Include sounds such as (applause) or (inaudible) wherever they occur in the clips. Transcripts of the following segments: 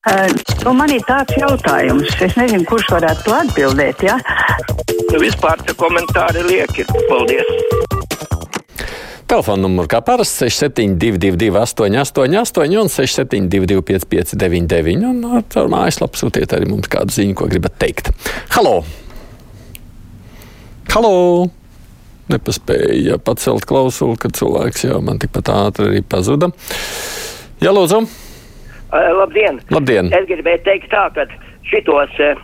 Uh, nu man ir tāds jautājums, es nezinu, kurš varētu to atbildēt. Ja? Nu, vispār tie komentāri lieki. Paldies! Telefona numurs kā parasts 6722, 888, un 672, 559, un ar mājaslapu sūtiet arī mums kādu ziņu, ko gribat teikt. Halo! Halo! Nepaspēja pacelt klausuli, kad cilvēks jau man tikpat ātri arī pazuda. Jā, lūdzu! Uh, labdien! Labdien! Es gribēju teikt tā, ka šitos, uh,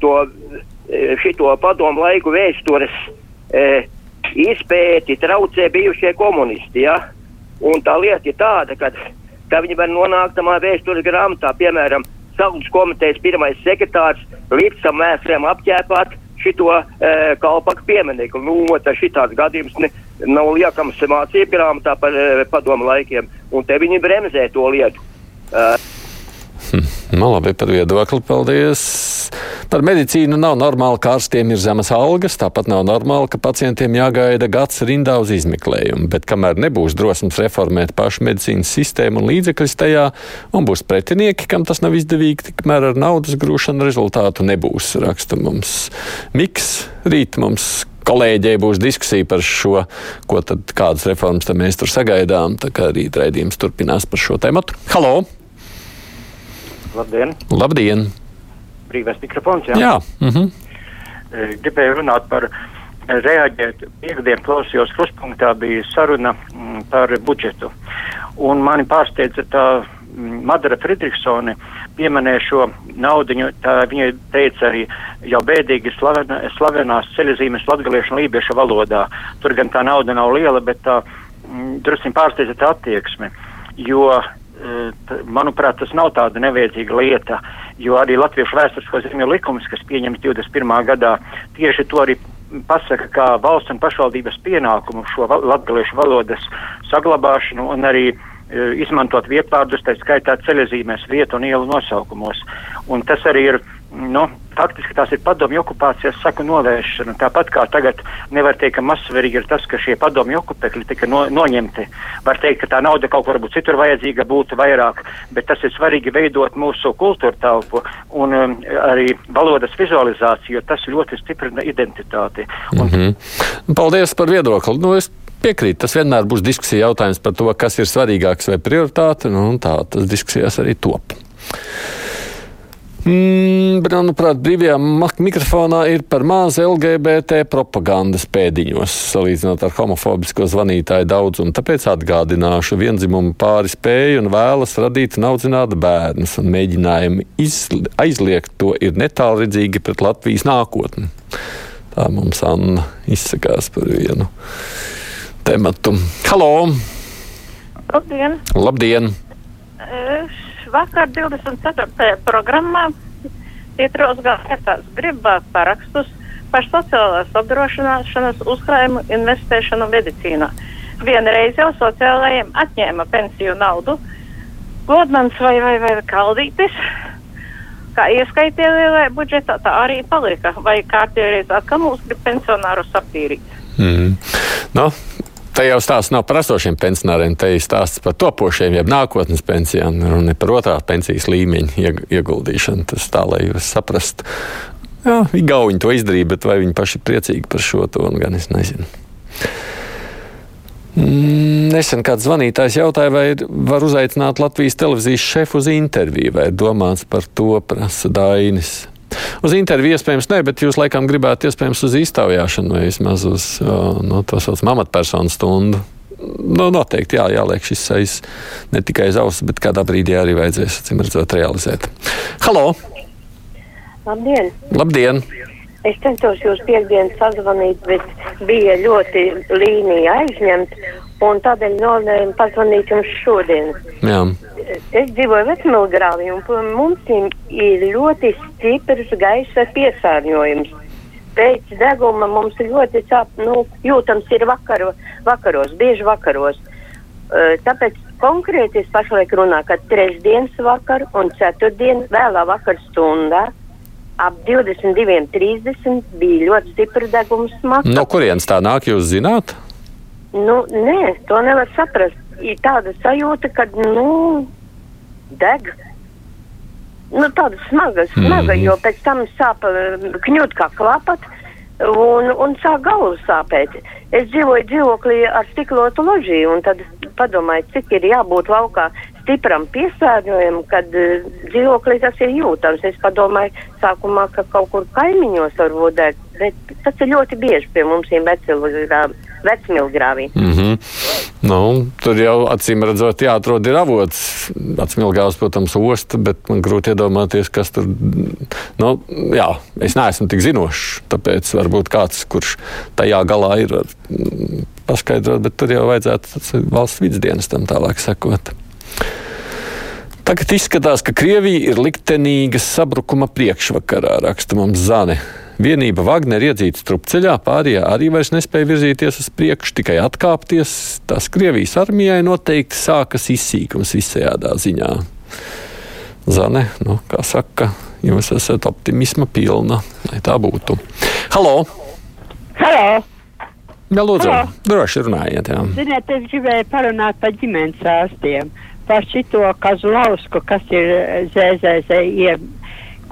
to, uh, šito padomu laiku vēstures uh, izpēti traucē bijušie komunisti, ja? Un tā lieta ir tāda, ka, ka viņi var nonākt tamā vēstures grāmatā, piemēram, Saules komitejas pirmais sekretārs līdz tam mēsriem apķēpāt šito e, kalpaku pieminiektu. Nu, tas šitāds gadījums ne, nav liekams mācību grāmatā par e, padomu laikiem, un te viņi bremzē to lietu. Uh, Nu, labi, par viedokli. Paldies. Par medicīnu nav normāli, ka ārstiem ir zemas algas. Tāpat nav normāli, ka pacientiem jāgaida gads rindā uz izmeklējumu. Bet kamēr nebūs drosmes reformēt pašu medicīnas sistēmu un līdzekļus tajā, un būs pretinieki, kam tas nav izdevīgi, tikmēr ar naudas grūšanu rezultātu nebūs. Raksta mums Miks. Rīt mums kolēģei būs diskusija par šo, ko tad, kādas reformas tad mēs tur sagaidām. Tā kā rīt raidījums turpinās par šo tēmu. Halo! Labdien! Labdien! Brīvais mikrofons, jā. Jā. Mhm. E, Gribēju runāt par e, reaģēt. Piektdien klausījos kruspunktā bija saruna mm, par budžetu. Un mani pārsteidza tā mm, Madara Friedrichsone pieminēja šo naudiņu, tā viņa teica arī jau bēdīgi slavena, slavenās ceļzīmes latgaliešu un lībiešu valodā. Tur gan tā nauda nav liela, bet tā mm, drusku pārsteidza tā attieksme. Jo manuprāt, tas nav tāda nevajadzīga lieta, jo arī Latviešu vēsturisko zemju likums, kas pieņems 21. gadā, tieši to arī pasaka kā valsts un pašvaldības pienākumu šo val latgaliešu valodas saglabāšanu un arī e, izmantot vietvārdus, tā skaitā ceļazīmēs, vietu un ielu nosaukumos. Un tas arī ir, nu, faktiski tās ir padomju okupācijas saku novēršana. Tāpat kā tagad nevar teikt, ka mazsvarīgi ir tas, ka šie padomju okupekļi tika no, noņemti. Var teikt, ka tā nauda kaut kur varbūt citur vajadzīga būtu vairāk, bet tas ir svarīgi veidot mūsu kultūra telpu un um, arī valodas vizualizāciju, jo tas ļoti stiprina identitāti. Un Mm -hmm. Paldies par viedokli. Nu, es piekrītu, tas vienmēr būs diskusija jautājums par to, kas ir svarīgāks vai prioritāte. Nu, tā tas diskusijās arī top. Mm, manuprāt, brīvajā mikrofonā ir par maz LGBT propagandas pēdiņos, salīdzinot ar homofobisko zvanītāju daudzumu. Tāpēc atgādināšu, vienzimumu pāri spēju un vēlas radīt un audzināt bērnus, un mēģinājumi izli- aizliegt to ir netālredzīgi pret Latvijas nākotni. Tā mums Anna izsakās par vienu tematu. Halo! Labdien! Labdien! Eh, Vakar 24. programmā Pietros Gārtas gribētu parakstus par sociālās apdrošināšanas uzkrājumu investēšanu medicīnā. Vienreiz jau sociālajiem atņēma pensiju naudu. Godmans vai, vai, vai Kaldītis, kā ieskaitīja budžetā, tā arī palika. Vai kārtīgi atkal mums grib pensionārus aptīrīt? Mm. Nu, te jau stāsts nav par esošiem pensionāriem, te ir stāsts par topošiem, jeb nākotnes pensijām, un ne par otrā pensijas līmeņa ieg- ieguldīšanu. Tas tā, lai jūs saprastu. Jā, Igauni to izdarīja, bet vai viņi paši ir priecīgi par šo to, gan es nezinu. Mm, Nesen kāds zvanītājs jautāja, vai var uzaicināt Latvijas televīzijas šefu uz interviju, vai domāts par to, prasa Dainis. Uz interviju iespējams ne, bet jūs laikam gribētu iespējams uz iztaujāšanu vai vismaz uz no, to saucamā amatpersonu stundu. Nu, noteikti jā, jāliek šis sejas ne tikai uz auss, bet kādā brīdī arī vajadzēs, acīm redzot, realizēt. Halo! Labdien! Labdien! Es centos jūs piekdienas sazvanīt, bet bija ļoti līnija aizņemta, un tādēļ nolēmu pazvanīt jums šodien. Jā. Es dzīvoju Vecmilgrāvī, un mums ir ļoti stiprs gaisa piesārņojums. Pēc deguma mums ļoti sāp, nu, jūtams ir vakaro, vakaros, bieži vakaros. Tāpēc konkrēti es pašlaik runāju, ka trešdienas vakar un ceturtdien vēlā vakar stundā ap 22.30 bija ļoti stipra deguma smaka. No kurienes tā nāk, jūs zināt? Nu, nē, to nevar saprast. Ir tāda sajūta, ka, nu, deg. nu, tāda smaga, smaga, Mhm. jo pēc tam sāp eh, kņūt kā klapat un, un sāk galvu sāpēt. Es dzīvoju dzīvoklī ar stiklotu ložiju, un tad padomāju, cik ir jābūt laukā stipram piesārņojumam, kad uh, dzīvoklī tas ir jūtams. Es padomāju sākumā, ka kaut kur kaimiņos varbūt deg, bet tas ir ļoti bieži pie mums ir vecmilgrāvī. Mm -hmm. nu, tur jau acīm redzot, jāatrod ir avots. Atsmilgās, protams, osta, bet man grūti iedomāties, kas tur. Nu, jā, es neesmu tik zinošs, tāpēc varbūt kāds, kurš tajā galā ir, var mm, paskaidrot, bet tur jau vajadzētu valsts vidsdienas tam tālāk sekot. Tagad izskatās, ka Krievija ir liktenīga sabrukuma priekšvakarā, raksta mums Zane. Vienība Wagner iedzīta strupceļā, pārējie arī vairs nespēja virzīties uz priekšu, tikai atkāpties. Tas Krievijas armijai noteikti sākas izsīkums visajādā ziņā. Zane, nu, kā saka, jūs esat optimisma pilna, lai tā būtu. Halo! Halo! Jā, lūdzu, droši runājiet. Jā. Ziniet, es gribēju parunāt par ģimenes ārstiem, par šito Kazlausku, kas ir eh, ZZZ,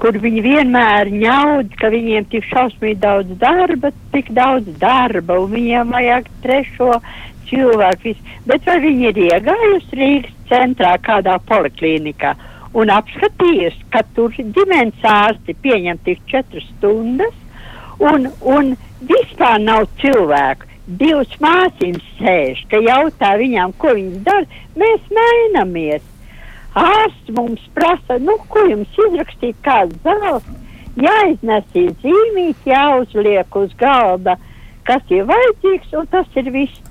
kur viņi vienmēr ņaud, ka viņiem tik šausmīgi daudz darba, tik daudz darba, un viņiem vajag trešo cilvēku. Bet vai viņi ir iegājusi Rīgas centrā kādā poliklinikā un apskatījis, ka tur ģimenes ārsti pieņem tik četras stundas, un, un vispār nav cilvēku. Divas māsīm sēž, ka jautā viņām, ko viņas dara. Mēs mainamies. Ārsts mums prasa, nu, ko jums izrakstīt, kāds zāles. Jāiznesīs zīmīt, jāuzliek uz galda, kas ir vajadzīgs, un tas ir viss.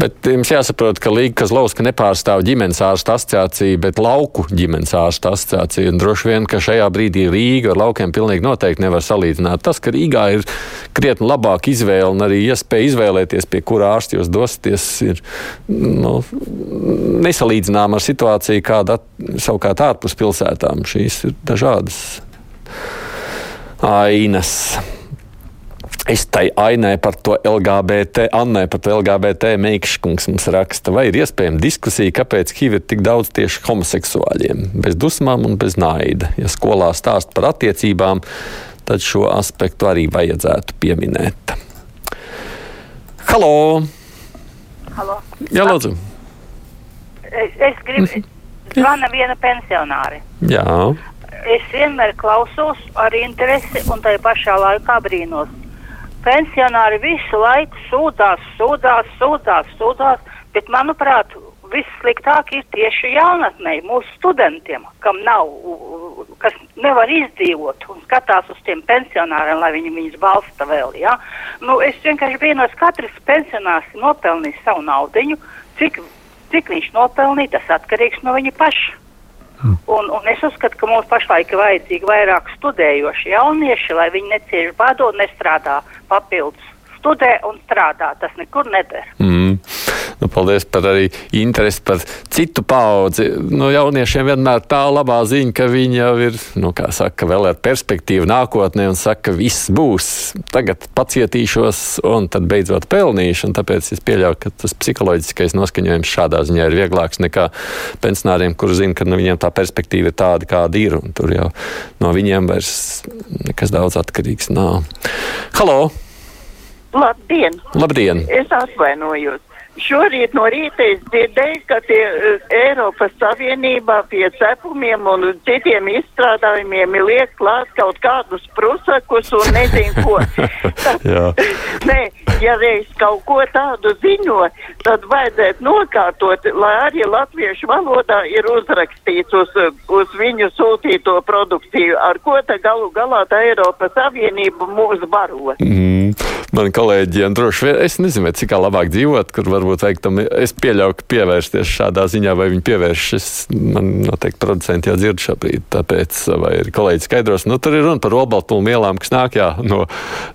Bet jums jāsaprot, ka Līga Kazlauska nepārstāv ģimenes ārsta asociāciju, bet lauku ģimenes ārsta asociāciju. Un droši vien, ka šajā brīdī Rīga ar laukiem pilnīgi noteikti nevar salīdzināt. Tas, ka Rīgā ir krietni labāka izvēle un arī iespēja izvēlēties, pie kura ārsta jūs dosieties, ir nu, nesalīdzināma ar situāciju, kāda savukārt ārpus pilsētām. Šīs ir dažādas ainas. Es tai ainai par to LGBT, Annai par to LGBT meikškungs mums raksta, vai ir iespējama diskusija, kāpēc HIV ir tik daudz tieši homoseksuāļiem, bez dusmām un bez naida. Ja skolā stāst par attiecībām, tad šo aspektu arī vajadzētu pieminēt. Halo! Halo. Jā, lūdzu! Es, es gribu, zvana viena pensionāri. Jā, Es vienmēr klausos ar interesi un tai pašā laikā brīnos. Pensionāri visu laiku sūdzās, sūdzās, sūdzās, sūdzās, bet manuprāt, vissliktāk ir tieši jaunatnē, mūsu studentiem, kam nav, kas nevar izdzīvot un skatās uz tiem pensionāriem, lai viņi viņus balsta vēl. Ja? Nu, es vienkārši brīnos, katrs pensionārs nopelnīs savu naudiņu, cik, cik viņš nopelnīja, tas atkarīgs no viņa paša. Un, un es uzskatu, ka mums pašlaik ir vajadzīgi vairāk studējoši jaunieši, lai viņi necieš badu un nestrādā papildus. Studē un strādā, tas nekur neder. Mm. Nu, paldies par arī interesi par citu paudzi. No jauniešiem vienmēr tā labā ziņa, ka viņi jau ir, nu, kā saka, vēl ar perspektīvu nākotnē un saka, ka viss būs. Tagad pacietīšos un tad beidzot pelnīšu. Un tāpēc es pieļauju, ka tas psiholoģiskais noskaņojums šādā ziņā ir vieglāks nekā pensionāriem, kuri zina, ka nu, viņiem tā perspektīva ir tāda, kāda ir. Tur jau no viņiem vairs nekas daudz atkarīgs nav. Halo! Labdien! Labdien! Es atvainojos. Šorīt no rīta es dzirdēju, ka tie eh, Eiropas Savienībā pie cepumiem un citiem izstrādājumiem ir liek klāt kaut kādus prusakus un nezinu ko. (laughs) (laughs) Nē, ja reiz kaut ko tādu ziņo, tad vajadzētu nokārtot, lai arī latviešu valodā ir uzrakstīts uz, uz viņu sūtīto produkciju, ar ko te galu galā tā Eiropas Savienība mūs baro. Mm, man kolēģiem droši vien, es nezinu, cik labāk dzīvot, kur varbūt vajag tam, es pieļauju, ka pievērsties šādā ziņā, vai viņi pievēršas, man noteikti producenti jau dzird šobrīd, tāpēc, vai ir kolēģi skaidros, nu, tur ir runa par olbaltumu vielām, kas nāk, jā, no,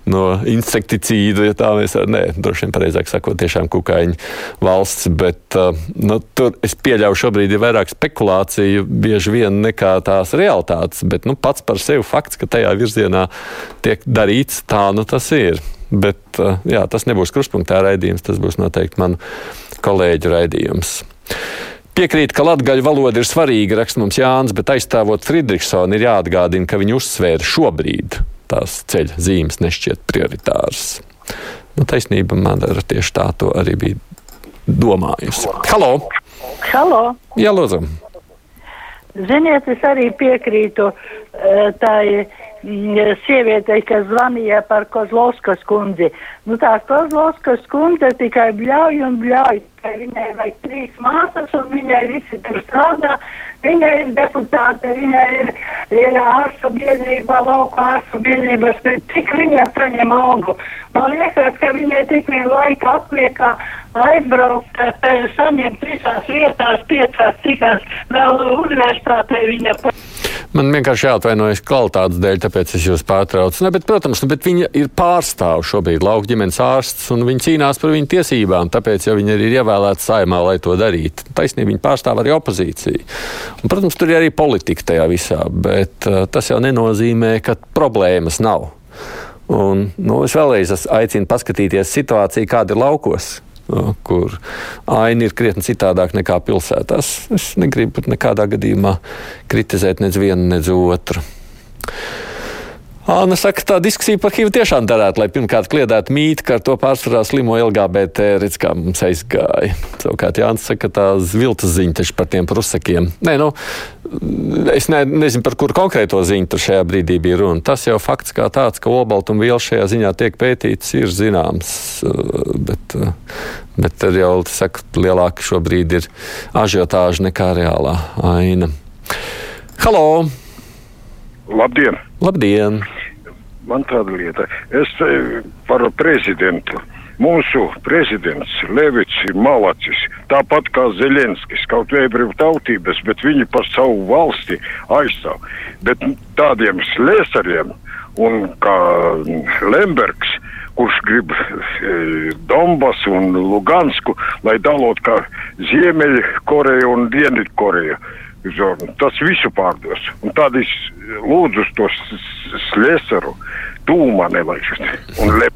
no insekticīdu, ja tā mēs nē, droši vien pareizāk sakot, tiešām kukaiņu valsts, bet, uh, nu, tur es pieļauju šobrīd ir vairāk spekulāciju bieži vien nekā tās realitātes, bet, nu, pats par sevi fakts, ka tajā virzienā tiek darīts, tā nu tas ir. Bet uh, jā, tas nebūs kruspunktā raidījums, tas būs noteikti manu kolēģu raidījums. Piekrīt, ka latgaļu valoda ir svarīga, raksta mums Jānis, bet aizstāvot Friedrichsonu ir jāatgādina, ka viņa uzsvēra šobrīd tās ceļa zīmes nešķiet prioritāras. Nu, taisnība man ar tieši tā to arī bija domājusi. Halo! Halo! Jā, lūdzu! Ziniet, es arī piekrītu uh, tai mm, sievietei, kas zvanīja par Kozlovskas kundzi. Nu, tā Kozlovskas kundze tikai bļauj un bļauj. Viņai vajag trīs māsas, un viņai visi tur strādā. Viņa ir deputāte, viņa ir, ir ārstu biedrībā, lauka ārstu biedrības, cik viņa saņem algu. Man liekas, ka viņai tik vien laika atliekā aizbraukt, saņemt visās vietās, piecās, cikās vēl universitātē viņa. Man vienkārši jāatvainojas kvalitātes dēļ, tāpēc es jūs pārtraucu. Ne, bet, protams, bet viņa ir pārstāv šobrīd lauka ģimenes ārsts, un viņa cīnās par viņu tiesībām, tāpēc jau viņa ir ievēlēta saimā, lai to darītu. Taisnība viņa pārstāv arī opozīciju. Un, protams, tur ir arī politika tajā visā, bet uh, tas jau nenozīmē, ka problēmas nav. Un, nu, es vēlreiz aicinu paskatīties situāciju, kāda ir laukos kur aina ir krietni citādāk nekā pilsētās. Es negribu nekādā gadījumā kritizēt nec vienu, nec otru. Anna saka, tā diskusija par HIV tiešām derētu, lai pirmkārt kliedētu mītu, ka ar to pārsvarā slimo LGBT, redz, kā mums aizgāja. Savukārt Jānis saka, tā viltus ziņa taču par tiem prusakiem. Nē, nu, es ne, nezinu, par kuru konkrēto ziņu tur šajā brīdī bija runa. Tas jau fakts kā tāds, ka olbaltumviela šajā ziņā tiek pētīts, ir zināms. Bet, bet tad jau, saka, lielāka šobrīd ir ažiotāža nekā reālā aina. Halo! Labdien! Labdien! Man tāda lieta. Es par prezidentu. Mūsu prezidents Levits ir malacis, tāpat kā Zelenskis, kaut vai brīv tautības, bet viņi par savu valsti aizstāv. Bet tādiem slēsariem un kā Lembergs, kurš grib e, Donbasu un Lugansku, lai dalot kā Ziemeļkoreju un Dienvidkoreju. Tas visu pārdos. Un es lūdzu to slēsaru tūmā nevajag. Un lep.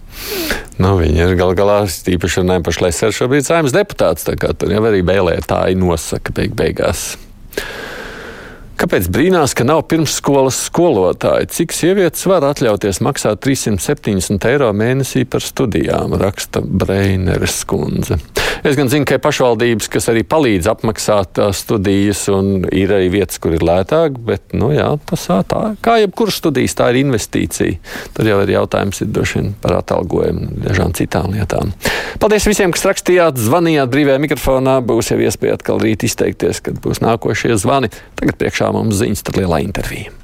Nu, viņi ir gal galā īpaši runājot par Šlēsēru šobrīd saimnes deputāts, tā kā tur jau arī vēlētāji nosaka beig beigās. Kāpēc brīnās, ka nav pirmsskolas skolotāji? Cik sievietes var atļauties maksāt 370 eiro mēnesī par studijām, raksta Breineres kundze. Es gan zinu, ka ir pašvaldības, kas arī palīdz apmaksāt studijas, un ir arī vietas, kur ir lētāk, bet, nu jā, tas tā, kā jebkuras studijas, tā ir investīcija. Tad jau ir jautājums ir droši vien par atalgojumu un dažām citām lietām. Paldies visiem, kas rakstījāt, zvanījāt brīvajā mikrofonā. Būs jau iespēja atkal rīt izteikties, kad būs nākošie zvani. Tagad priekšā mums ziņas, tad lielā intervija.